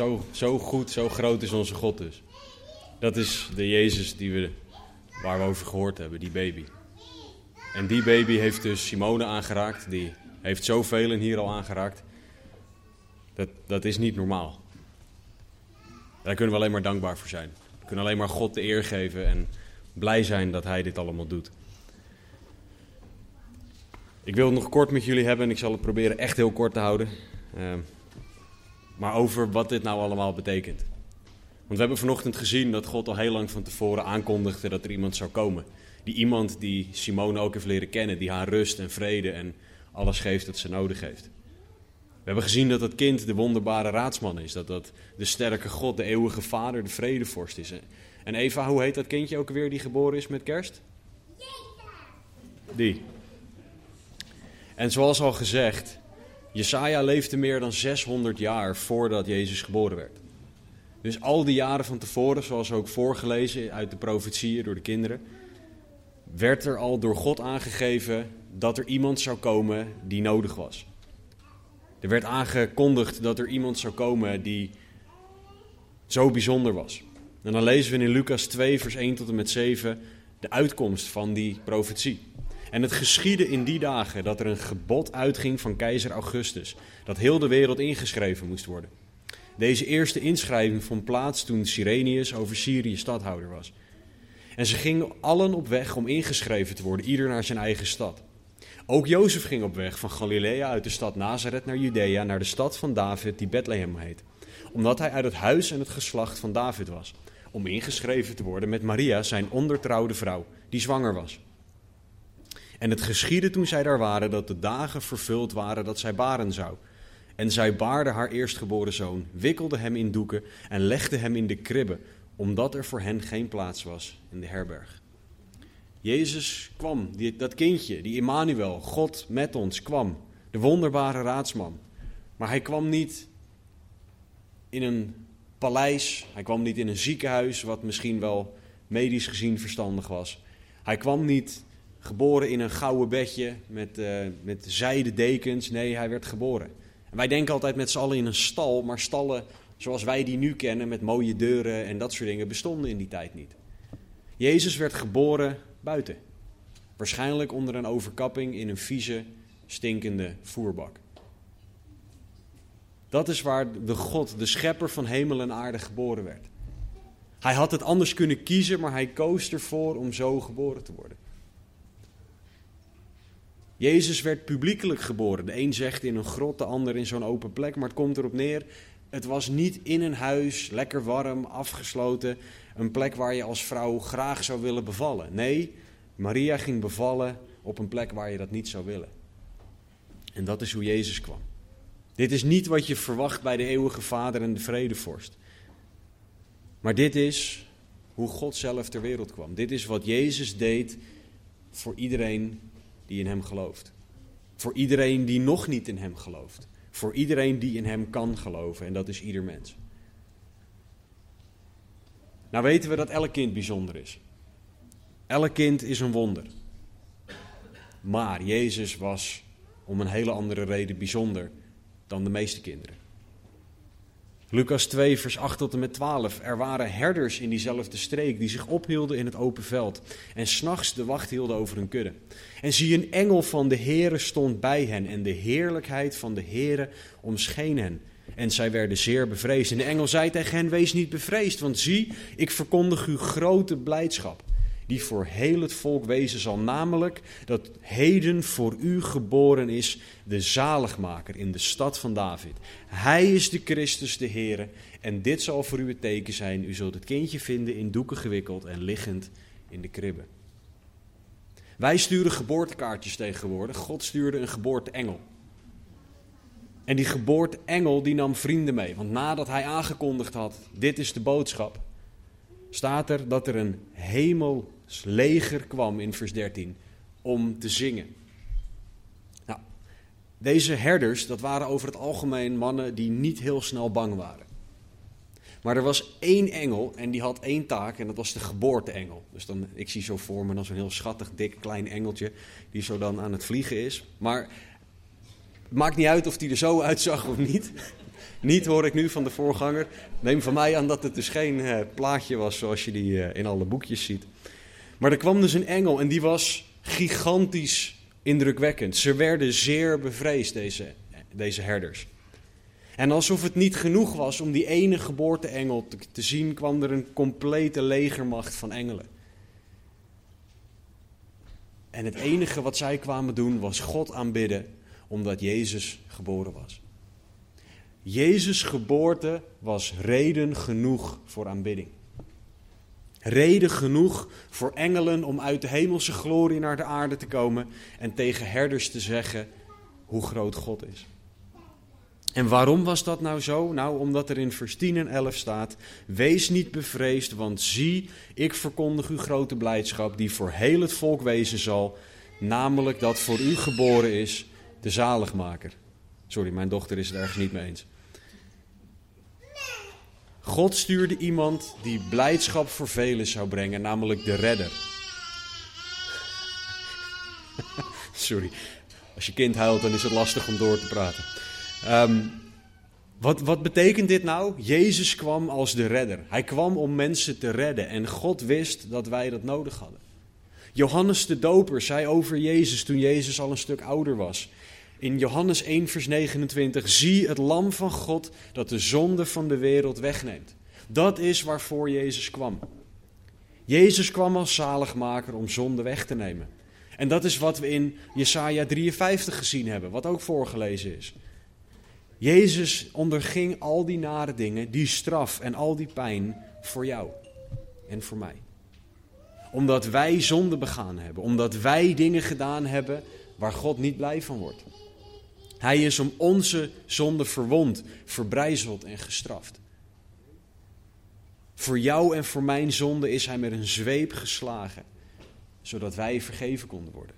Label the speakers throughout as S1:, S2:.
S1: Zo, zo goed, zo groot is onze God dus. Dat is de Jezus die we, waar we over gehoord hebben, die baby. En die baby heeft dus Simone aangeraakt, die heeft zoveel hier al aangeraakt. Dat, dat is niet normaal. Daar kunnen we alleen maar dankbaar voor zijn. We kunnen alleen maar God de eer geven en blij zijn dat Hij dit allemaal doet. Ik wil het nog kort met jullie hebben en ik zal het proberen echt heel kort te houden. Uh, maar over wat dit nou allemaal betekent. Want we hebben vanochtend gezien dat God al heel lang van tevoren aankondigde dat er iemand zou komen. Die iemand die Simone ook heeft leren kennen, die haar rust en vrede en alles geeft dat ze nodig heeft. We hebben gezien dat dat kind de wonderbare raadsman is. Dat dat de sterke God, de eeuwige vader, de vredevorst is. En Eva, hoe heet dat kindje ook weer die geboren is met kerst? Die. En zoals al gezegd, Jesaja leefde meer dan 600 jaar voordat Jezus geboren werd. Dus al die jaren van tevoren, zoals ook voorgelezen uit de profetieën door de kinderen, werd er al door God aangegeven dat er iemand zou komen die nodig was. Er werd aangekondigd dat er iemand zou komen die zo bijzonder was. En dan lezen we in Lucas 2, vers 1 tot en met 7 de uitkomst van die profetie. En het geschiedde in die dagen dat er een gebod uitging van keizer Augustus, dat heel de wereld ingeschreven moest worden. Deze eerste inschrijving vond plaats toen Sirenius over Syrië stadhouder was. En ze gingen allen op weg om ingeschreven te worden, ieder naar zijn eigen stad. Ook Jozef ging op weg van Galilea uit de stad Nazareth naar Judea, naar de stad van David, die Bethlehem heet. Omdat hij uit het huis en het geslacht van David was. Om ingeschreven te worden met Maria, zijn ondertrouwde vrouw, die zwanger was. En het geschiedde toen zij daar waren dat de dagen vervuld waren dat zij baren zou. En zij baarde haar eerstgeboren zoon, wikkelde hem in doeken en legde hem in de kribbe, omdat er voor hen geen plaats was in de herberg. Jezus kwam, dat kindje, die Immanuel, God met ons, kwam. De wonderbare raadsman. Maar hij kwam niet in een paleis, hij kwam niet in een ziekenhuis, wat misschien wel medisch gezien verstandig was. Hij kwam niet geboren in een gouden bedje met, uh, met zijden dekens. Nee, hij werd geboren. En wij denken altijd met z'n allen in een stal, maar stallen zoals wij die nu kennen, met mooie deuren en dat soort dingen, bestonden in die tijd niet. Jezus werd geboren buiten. Waarschijnlijk onder een overkapping in een vieze, stinkende voerbak. Dat is waar de God, de schepper van hemel en aarde, geboren werd. Hij had het anders kunnen kiezen, maar hij koos ervoor om zo geboren te worden. Jezus werd publiekelijk geboren. De een zegt in een grot, de ander in zo'n open plek. Maar het komt erop neer, het was niet in een huis, lekker warm, afgesloten. Een plek waar je als vrouw graag zou willen bevallen. Nee, Maria ging bevallen op een plek waar je dat niet zou willen. En dat is hoe Jezus kwam. Dit is niet wat je verwacht bij de eeuwige Vader en de vredevorst. Maar dit is hoe God zelf ter wereld kwam. Dit is wat Jezus deed voor iedereen die in Hem gelooft. Voor iedereen die nog niet in Hem gelooft. Voor iedereen die in Hem kan geloven, en dat is ieder mens. Nou weten we dat elk kind bijzonder is. Elk kind is een wonder. Maar Jezus was om een hele andere reden bijzonder dan de meeste kinderen. Lucas 2, vers 8 tot en met 12. Er waren herders in diezelfde streek die zich ophielden in het open veld en s'nachts de wacht hielden over hun kudde. En zie, een engel van de Heere stond bij hen en de heerlijkheid van de Heere omscheen hen. En zij werden zeer bevreesd. En de engel zei tegen hen, wees niet bevreesd, want zie, ik verkondig u grote blijdschap die voor heel het volk wezen zal, namelijk dat heden voor u geboren is de zaligmaker in de stad van David. Hij is de Christus de Heer en dit zal voor u het teken zijn. U zult het kindje vinden in doeken gewikkeld en liggend in de kribbe. Wij sturen geboortekaartjes tegenwoordig. God stuurde een geboorteengel. En die geboorteengel die nam vrienden mee. Want nadat hij aangekondigd had, dit is de boodschap, staat er dat er een hemelsleger kwam in vers 13 om te zingen. Nou, deze herders, dat waren over het algemeen mannen die niet heel snel bang waren. Maar er was één engel en die had één taak en dat was de geboorteengel. Dus dan, ik zie zo voor me dan zo'n heel schattig, dik, klein engeltje die zo dan aan het vliegen is. Maar het maakt niet uit of die er zo uitzag of niet. niet hoor ik nu van de voorganger. Neem van mij aan dat het dus geen eh, plaatje was zoals je die eh, in alle boekjes ziet. Maar er kwam dus een engel en die was gigantisch indrukwekkend. Ze werden zeer bevreesd, deze, deze herders. En alsof het niet genoeg was om die ene geboorteengel te, te zien, kwam er een complete legermacht van engelen. En het enige wat zij kwamen doen was God aanbidden, omdat Jezus geboren was. Jezus' geboorte was reden genoeg voor aanbidding. Reden genoeg voor engelen om uit de hemelse glorie naar de aarde te komen en tegen herders te zeggen hoe groot God is. En waarom was dat nou zo? Nou, omdat er in vers 10 en 11 staat: Wees niet bevreesd, want zie, ik verkondig u grote blijdschap die voor heel het volk wezen zal, namelijk dat voor u geboren is de zaligmaker. Sorry, mijn dochter is het ergens niet mee eens. God stuurde iemand die blijdschap voor velen zou brengen, namelijk de redder. Sorry, als je kind huilt, dan is het lastig om door te praten. Um, wat, wat betekent dit nou? Jezus kwam als de redder. Hij kwam om mensen te redden en God wist dat wij dat nodig hadden. Johannes de Doper zei over Jezus toen Jezus al een stuk ouder was. In Johannes 1, vers 29, zie het lam van God dat de zonde van de wereld wegneemt. Dat is waarvoor Jezus kwam. Jezus kwam als zaligmaker om zonde weg te nemen. En dat is wat we in Jesaja 53 gezien hebben, wat ook voorgelezen is. Jezus onderging al die nare dingen, die straf en al die pijn voor jou en voor mij. Omdat wij zonde begaan hebben, omdat wij dingen gedaan hebben waar God niet blij van wordt. Hij is om onze zonde verwond, verbrijzeld en gestraft. Voor jou en voor mijn zonde is hij met een zweep geslagen, zodat wij vergeven konden worden.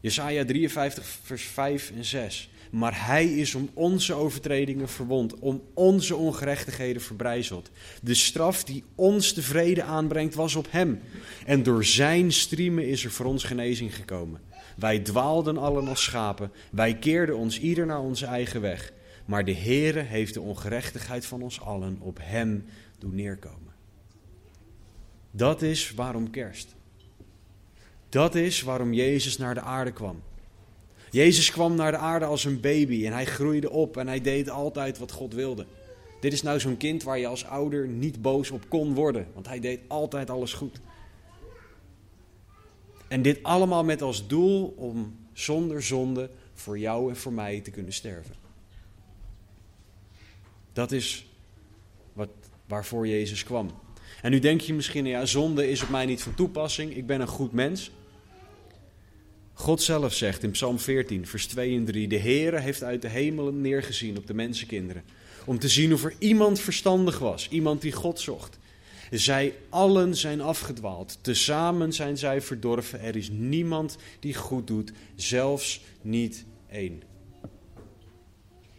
S1: Jesaja 53, vers 5 en 6. Maar hij is om onze overtredingen verwond, om onze ongerechtigheden verbrijzeld. De straf die ons de vrede aanbrengt was op hem. En door zijn striemen is er voor ons genezing gekomen. Wij dwaalden allen als schapen, wij keerden ons ieder naar onze eigen weg. Maar de Heere heeft de ongerechtigheid van ons allen op hem doen neerkomen. Dat is waarom kerst. Dat is waarom Jezus naar de aarde kwam. Jezus kwam naar de aarde als een baby en hij groeide op en hij deed altijd wat God wilde. Dit is nou zo'n kind waar je als ouder niet boos op kon worden, want hij deed altijd alles goed. En dit allemaal met als doel om zonder zonde voor jou en voor mij te kunnen sterven. Dat is wat, waarvoor Jezus kwam. En nu denk je misschien, ja, zonde is op mij niet van toepassing, ik ben een goed mens. God zelf zegt in Psalm 14, vers 2 en 3: De Heere heeft uit de hemelen neergezien op de mensenkinderen. Om te zien of er iemand verstandig was, iemand die God zocht. Zij allen zijn afgedwaald, tezamen zijn zij verdorven. Er is niemand die goed doet, zelfs niet één.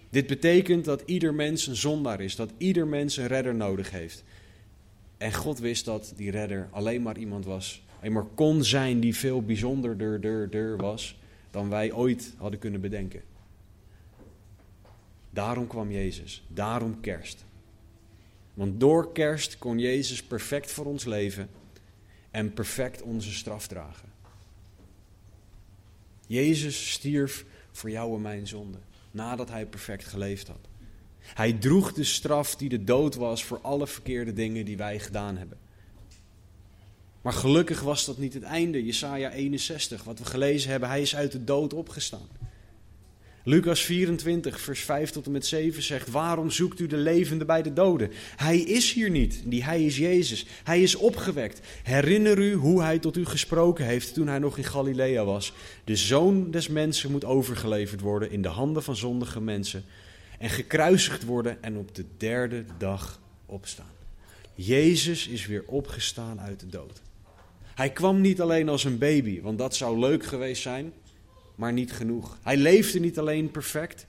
S1: Dit betekent dat ieder mens een zondaar is, dat ieder mens een redder nodig heeft. En God wist dat die redder alleen maar iemand was maar kon zijn die veel bijzonderder was dan wij ooit hadden kunnen bedenken. Daarom kwam Jezus, daarom kerst. Want door kerst kon Jezus perfect voor ons leven en perfect onze straf dragen. Jezus stierf voor jou en mijn zonde, nadat hij perfect geleefd had. Hij droeg de straf die de dood was voor alle verkeerde dingen die wij gedaan hebben. Maar gelukkig was dat niet het einde. Jesaja 61, wat we gelezen hebben, hij is uit de dood opgestaan. Lucas 24, vers 5 tot en met 7 zegt: Waarom zoekt u de levende bij de doden? Hij is hier niet, die hij is Jezus. Hij is opgewekt. Herinner u hoe hij tot u gesproken heeft toen hij nog in Galilea was. De zoon des mensen moet overgeleverd worden in de handen van zondige mensen en gekruisigd worden en op de derde dag opstaan. Jezus is weer opgestaan uit de dood. Hij kwam niet alleen als een baby, want dat zou leuk geweest zijn maar niet genoeg. Hij leefde niet alleen perfect,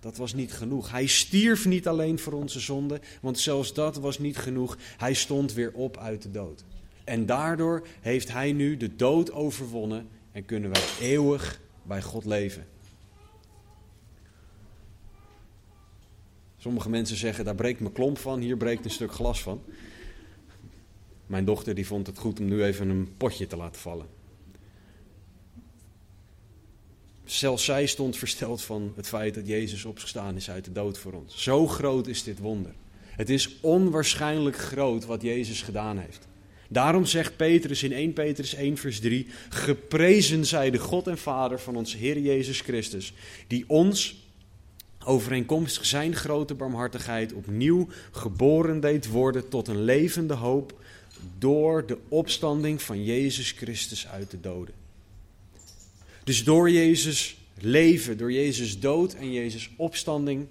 S1: dat was niet genoeg. Hij stierf niet alleen voor onze zonde, want zelfs dat was niet genoeg. Hij stond weer op uit de dood. En daardoor heeft hij nu de dood overwonnen en kunnen wij eeuwig bij God leven. Sommige mensen zeggen, daar breekt mijn klomp van, hier breekt een stuk glas van. Mijn dochter die vond het goed om nu even een potje te laten vallen. Zelfs zij stond versteld van het feit dat Jezus opgestaan is uit de dood voor ons. Zo groot is dit wonder. Het is onwaarschijnlijk groot wat Jezus gedaan heeft. Daarom zegt Petrus in 1 Petrus 1 vers 3: Geprezen zij de God en Vader van onze Heer Jezus Christus, die ons overeenkomstig zijn grote barmhartigheid opnieuw geboren deed worden tot een levende hoop door de opstanding van Jezus Christus uit de doden. Dus door Jezus leven, door Jezus dood en Jezus opstanding,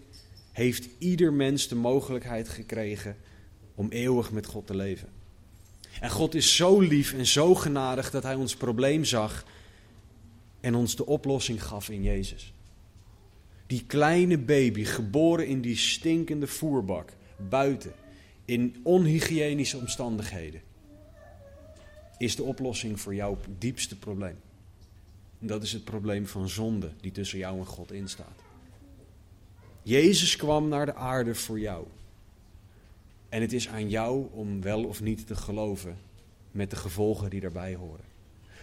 S1: heeft ieder mens de mogelijkheid gekregen om eeuwig met God te leven. En God is zo lief en zo genadig dat Hij ons probleem zag en ons de oplossing gaf in Jezus. Die kleine baby, geboren in die stinkende voerbak, buiten, in onhygiënische omstandigheden, is de oplossing voor jouw diepste probleem. Dat is het probleem van zonde die tussen jou en God instaat. Jezus kwam naar de aarde voor jou. En het is aan jou om wel of niet te geloven met de gevolgen die daarbij horen.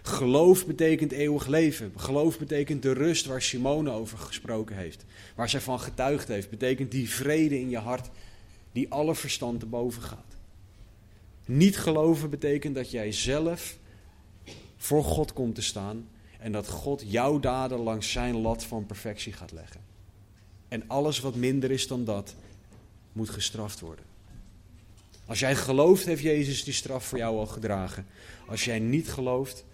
S1: Geloof betekent eeuwig leven. Geloof betekent de rust waar Simone over gesproken heeft. Waar zij van getuigd heeft. Betekent die vrede in je hart die alle verstand te boven gaat. Niet geloven betekent dat jij zelf voor God komt te staan en dat God jouw daden langs zijn lat van perfectie gaat leggen. En alles wat minder is dan dat, moet gestraft worden. Als jij gelooft, heeft Jezus die straf voor jou al gedragen. Als jij niet gelooft,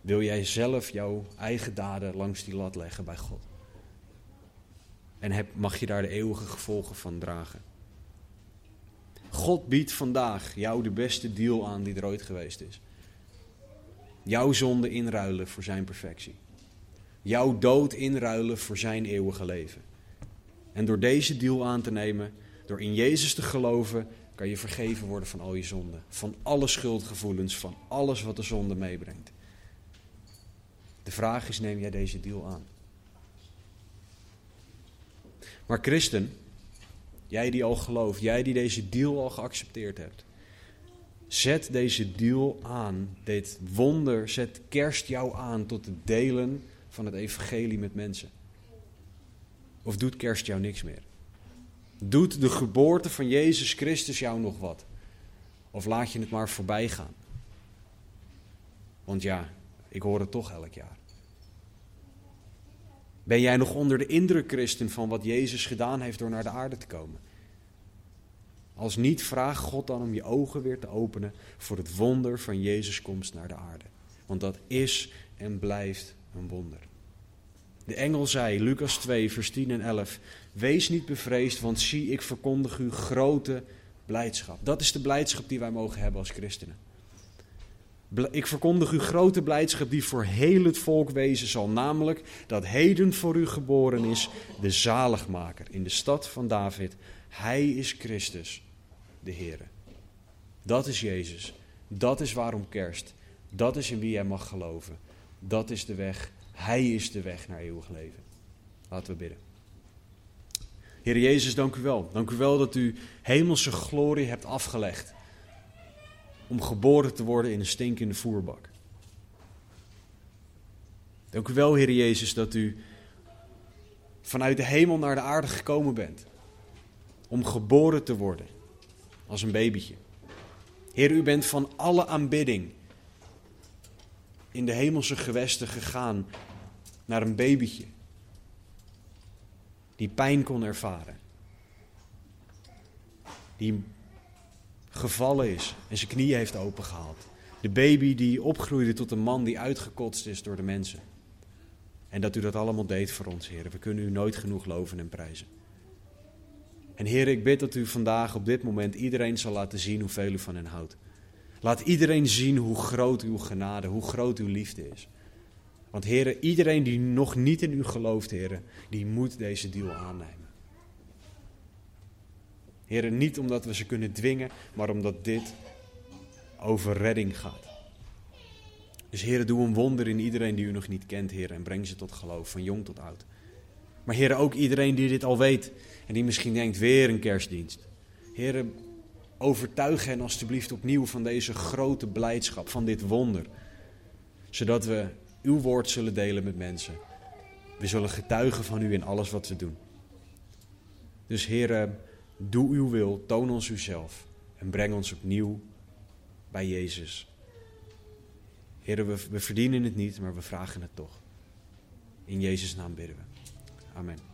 S1: wil jij zelf jouw eigen daden langs die lat leggen bij God. En heb, mag je daar de eeuwige gevolgen van dragen. God biedt vandaag jou de beste deal aan die er ooit geweest is. Jouw zonde inruilen voor zijn perfectie. Jouw dood inruilen voor zijn eeuwige leven. En door deze deal aan te nemen, door in Jezus te geloven, kan je vergeven worden van al je zonden. Van alle schuldgevoelens, van alles wat de zonde meebrengt. De vraag is, neem jij deze deal aan? Maar christen, jij die al gelooft, jij die deze deal al geaccepteerd hebt. Zet deze deal aan, dit wonder, zet kerst jou aan tot het delen van het evangelie met mensen. Of doet kerst jou niks meer? Doet de geboorte van Jezus Christus jou nog wat? Of laat je het maar voorbij gaan? Want ja, ik hoor het toch elk jaar. Ben jij nog onder de indruk, christen, van wat Jezus gedaan heeft door naar de aarde te komen? Als niet, vraag God dan om je ogen weer te openen voor het wonder van Jezus' komst naar de aarde. Want dat is en blijft een wonder. De engel zei, Lucas 2, vers 10 en 11, Wees niet bevreesd, want zie, ik verkondig u grote blijdschap. Dat is de blijdschap die wij mogen hebben als christenen. Ik verkondig u grote blijdschap die voor heel het volk wezen zal, namelijk dat heden voor u geboren is de zaligmaker in de stad van David. Hij is Christus, de Heer. Dat is Jezus. Dat is waarom kerst. Dat is in wie jij mag geloven. Dat is de weg. Hij is de weg naar eeuwig leven. Laten we bidden. Heer Jezus, dank u wel. Dank u wel dat u hemelse glorie hebt afgelegd. Om geboren te worden in een stinkende voerbak. Dank u wel, Heer Jezus, dat u vanuit de hemel naar de aarde gekomen bent. Om geboren te worden als een babytje. Heer, u bent van alle aanbidding in de hemelse gewesten gegaan naar een babytje. die pijn kon ervaren. Die gevallen is en zijn knieën heeft opengehaald. De baby die opgroeide tot een man die uitgekotst is door de mensen. En dat u dat allemaal deed voor ons, Heer. We kunnen u nooit genoeg loven en prijzen. En Heer, ik bid dat u vandaag op dit moment iedereen zal laten zien hoeveel u van hen houdt. Laat iedereen zien hoe groot uw genade, hoe groot uw liefde is. Want Heer, iedereen die nog niet in u gelooft, Heer, die moet deze deal aannemen. Heer, niet omdat we ze kunnen dwingen, maar omdat dit over redding gaat. Dus Heer, doe een wonder in iedereen die u nog niet kent, Heer, en breng ze tot geloof, van jong tot oud. Maar Heer, ook iedereen die dit al weet en die misschien denkt, weer een kerstdienst. Heer, overtuig hen alstublieft opnieuw van deze grote blijdschap, van dit wonder. Zodat we uw woord zullen delen met mensen. We zullen getuigen van u in alles wat we doen. Dus Heer, doe uw wil, toon ons uzelf en breng ons opnieuw bij Jezus. Heer, we, we verdienen het niet, maar we vragen het toch. In Jezus' naam bidden we. Amén.